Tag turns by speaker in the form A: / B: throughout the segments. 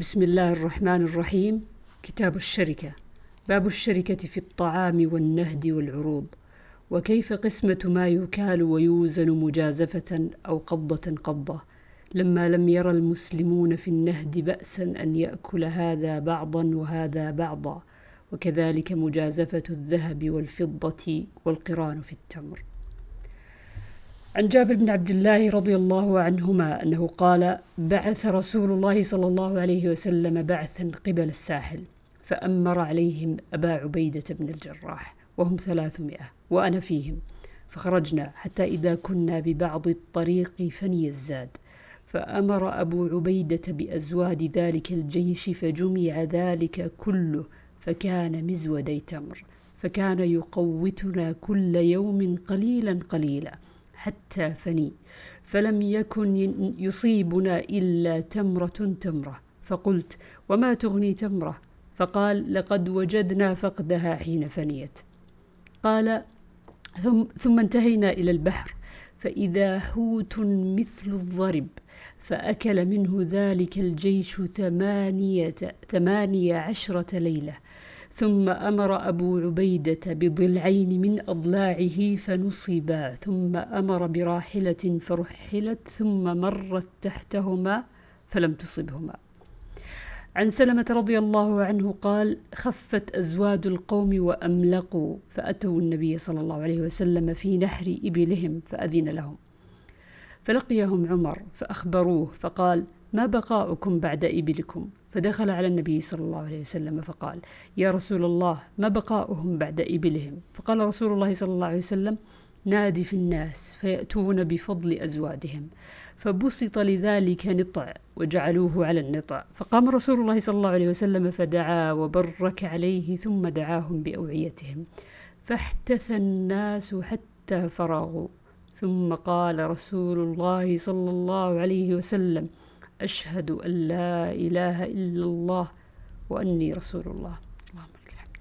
A: بسم الله الرحمن الرحيم. كتاب الشركة. باب الشركة في الطعام والنهد والعروض. وكيف قسمة ما يكال ويوزن مجازفة أو قبضة قبضة. لما لم يرى المسلمون في النهد بأسا أن يأكل هذا بعضا وهذا بعضا. وكذلك مجازفة الذهب والفضة والقران في التمر. عن جابر بن عبد الله رضي الله عنهما أنه قال بعث رسول الله صلى الله عليه وسلم بعثا قبل الساحل فأمر عليهم أبا عبيدة بن الجراح وهم ثلاثمائة وأنا فيهم فخرجنا حتى إذا كنا ببعض الطريق فني الزاد فأمر أبو عبيدة بأزواد ذلك الجيش فجمع ذلك كله فكان مزودي تمر فكان يقوتنا كل يوم قليلا قليلا حتى فني. فلم يكن يصيبنا إلا تمرة تمرة. فقلت وما تغني تمرة؟ فقال لقد وجدنا فقدها حين فنيت. قال ثم, ثم انتهينا إلى البحر. فإذا حوت مثل الضرب فأكل منه ذلك الجيش ثمانية, ثمانية عشرة ليلة. ثم أمر أبو عبيدة بضلعين من أضلاعه فنصبا ثم أمر براحلة فرحلت ثم مرت تحتهما فلم تصبهما. عن سلمة رضي الله عنه قال خفت أزواد القوم وأملقوا فأتوا النبي صلى الله عليه وسلم في نحر إبلهم فأذن لهم. فلقيهم عمر فأخبروه فقال ما بقاؤكم بعد إبلكم؟ فدخل على النبي صلى الله عليه وسلم فقال يا رسول الله ما بقاؤهم بعد إبلهم؟ فقال رسول الله صلى الله عليه وسلم نادي في الناس فيأتون بفضل أزوادهم فبسط لذلك نطع وجعلوه على النطع. فقام رسول الله صلى الله عليه وسلم فدعا وبرك عليه ثم دعاهم بأوعيتهم. فاحتث الناس حتى فرغوا ثم قال رسول الله صلى الله عليه وسلم أشهد أن لا إله إلا الله وأني رسول الله. اللهم لك الحمد.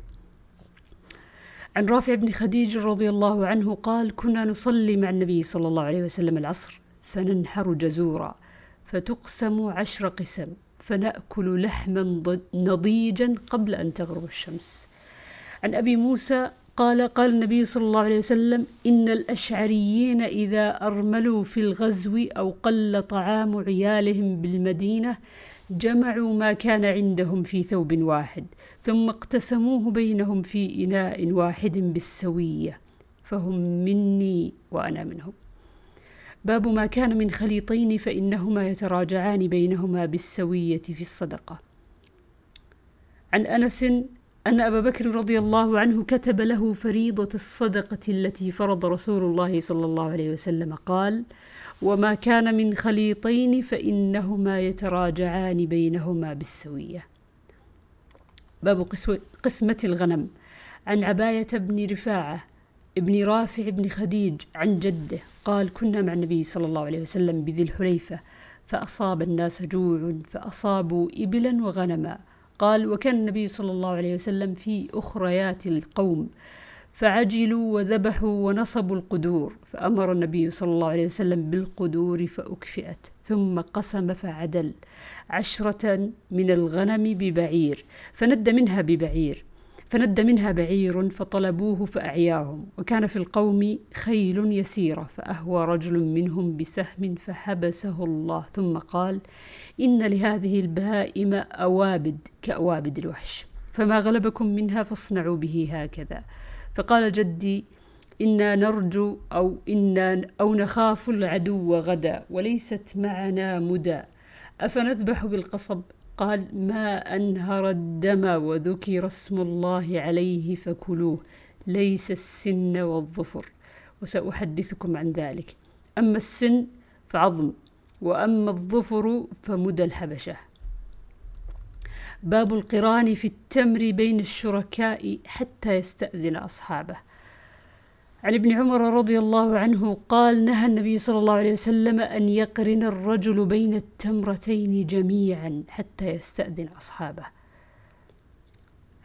A: عن رافع بن خديج رضي الله عنه قال كنا نصلي مع النبي صلى الله عليه وسلم العصر فننحر جزورا فتقسم عشر قسم فنأكل لحما نضيجا قبل أن تغرب الشمس. عن أبي موسى قال قال النبي صلى الله عليه وسلم إن الأشعريين إذا أرملوا في الغزو أو قل طعام عيالهم بالمدينة جمعوا ما كان عندهم في ثوب واحد ثم اقتسموه بينهم في إناء واحد بالسوية فهم مني وأنا منهم. باب ما كان من خليطين فإنهما يتراجعان بينهما بالسوية في الصدقة. عن أنس أن أبا بكر رضي الله عنه كتب له فريضة الصدقة التي فرض رسول الله صلى الله عليه وسلم قال: وما كان من خليطين فإنهما يتراجعان بينهما بالسوية. باب قسمة الغنم عن عباية بن رفاعة ابن رافع بن خديج عن جده قال كنا مع النبي صلى الله عليه وسلم بذي الحليفة فأصاب الناس جوع فأصابوا إبلا وغنما قال وكان النبي صلى الله عليه وسلم في أخريات القوم فعجلوا وذبحوا ونصبوا القدور فأمر النبي صلى الله عليه وسلم بالقدور فأكفئت ثم قسم فعدل عشرة من الغنم ببعير فند منها ببعير فند منها بعير فطلبوه فأعياهم وكان في القوم خيل يسيرة فأهوى رجل منهم بسهم فحبسه الله ثم قال إن لهذه البهائم أوابد كأوابد الوحش فما غلبكم منها فاصنعوا به هكذا. فقال جدي إنا نرجو أو إنا أو نخاف العدو غدا وليست معنا مدى أفنذبح بالقصب قال ما أنهر الدم وذكر اسم الله عليه فكلوه ليس السن والظفر. وسأحدثكم عن ذلك. أما السن فعظم وأما الظفر فمدى الحبشة. باب القران في التمر بين الشركاء حتى يستأذن أصحابه. عن ابن عمر رضي الله عنه قال نهى النبي صلى الله عليه وسلم أن يقرن الرجل بين التمرتين جميعا حتى يستأذن أصحابه.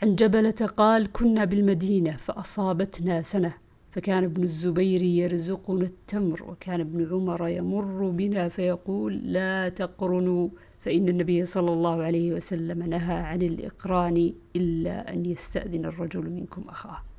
A: عن جبلة قال كنا بالمدينة فأصابتنا سنة فكان ابن الزبير يرزقنا التمر وكان ابن عمر يمر بنا فيقول لا تقرنوا فإن النبي صلى الله عليه وسلم نهى عن الإقران إلا أن يستأذن الرجل منكم أخاه.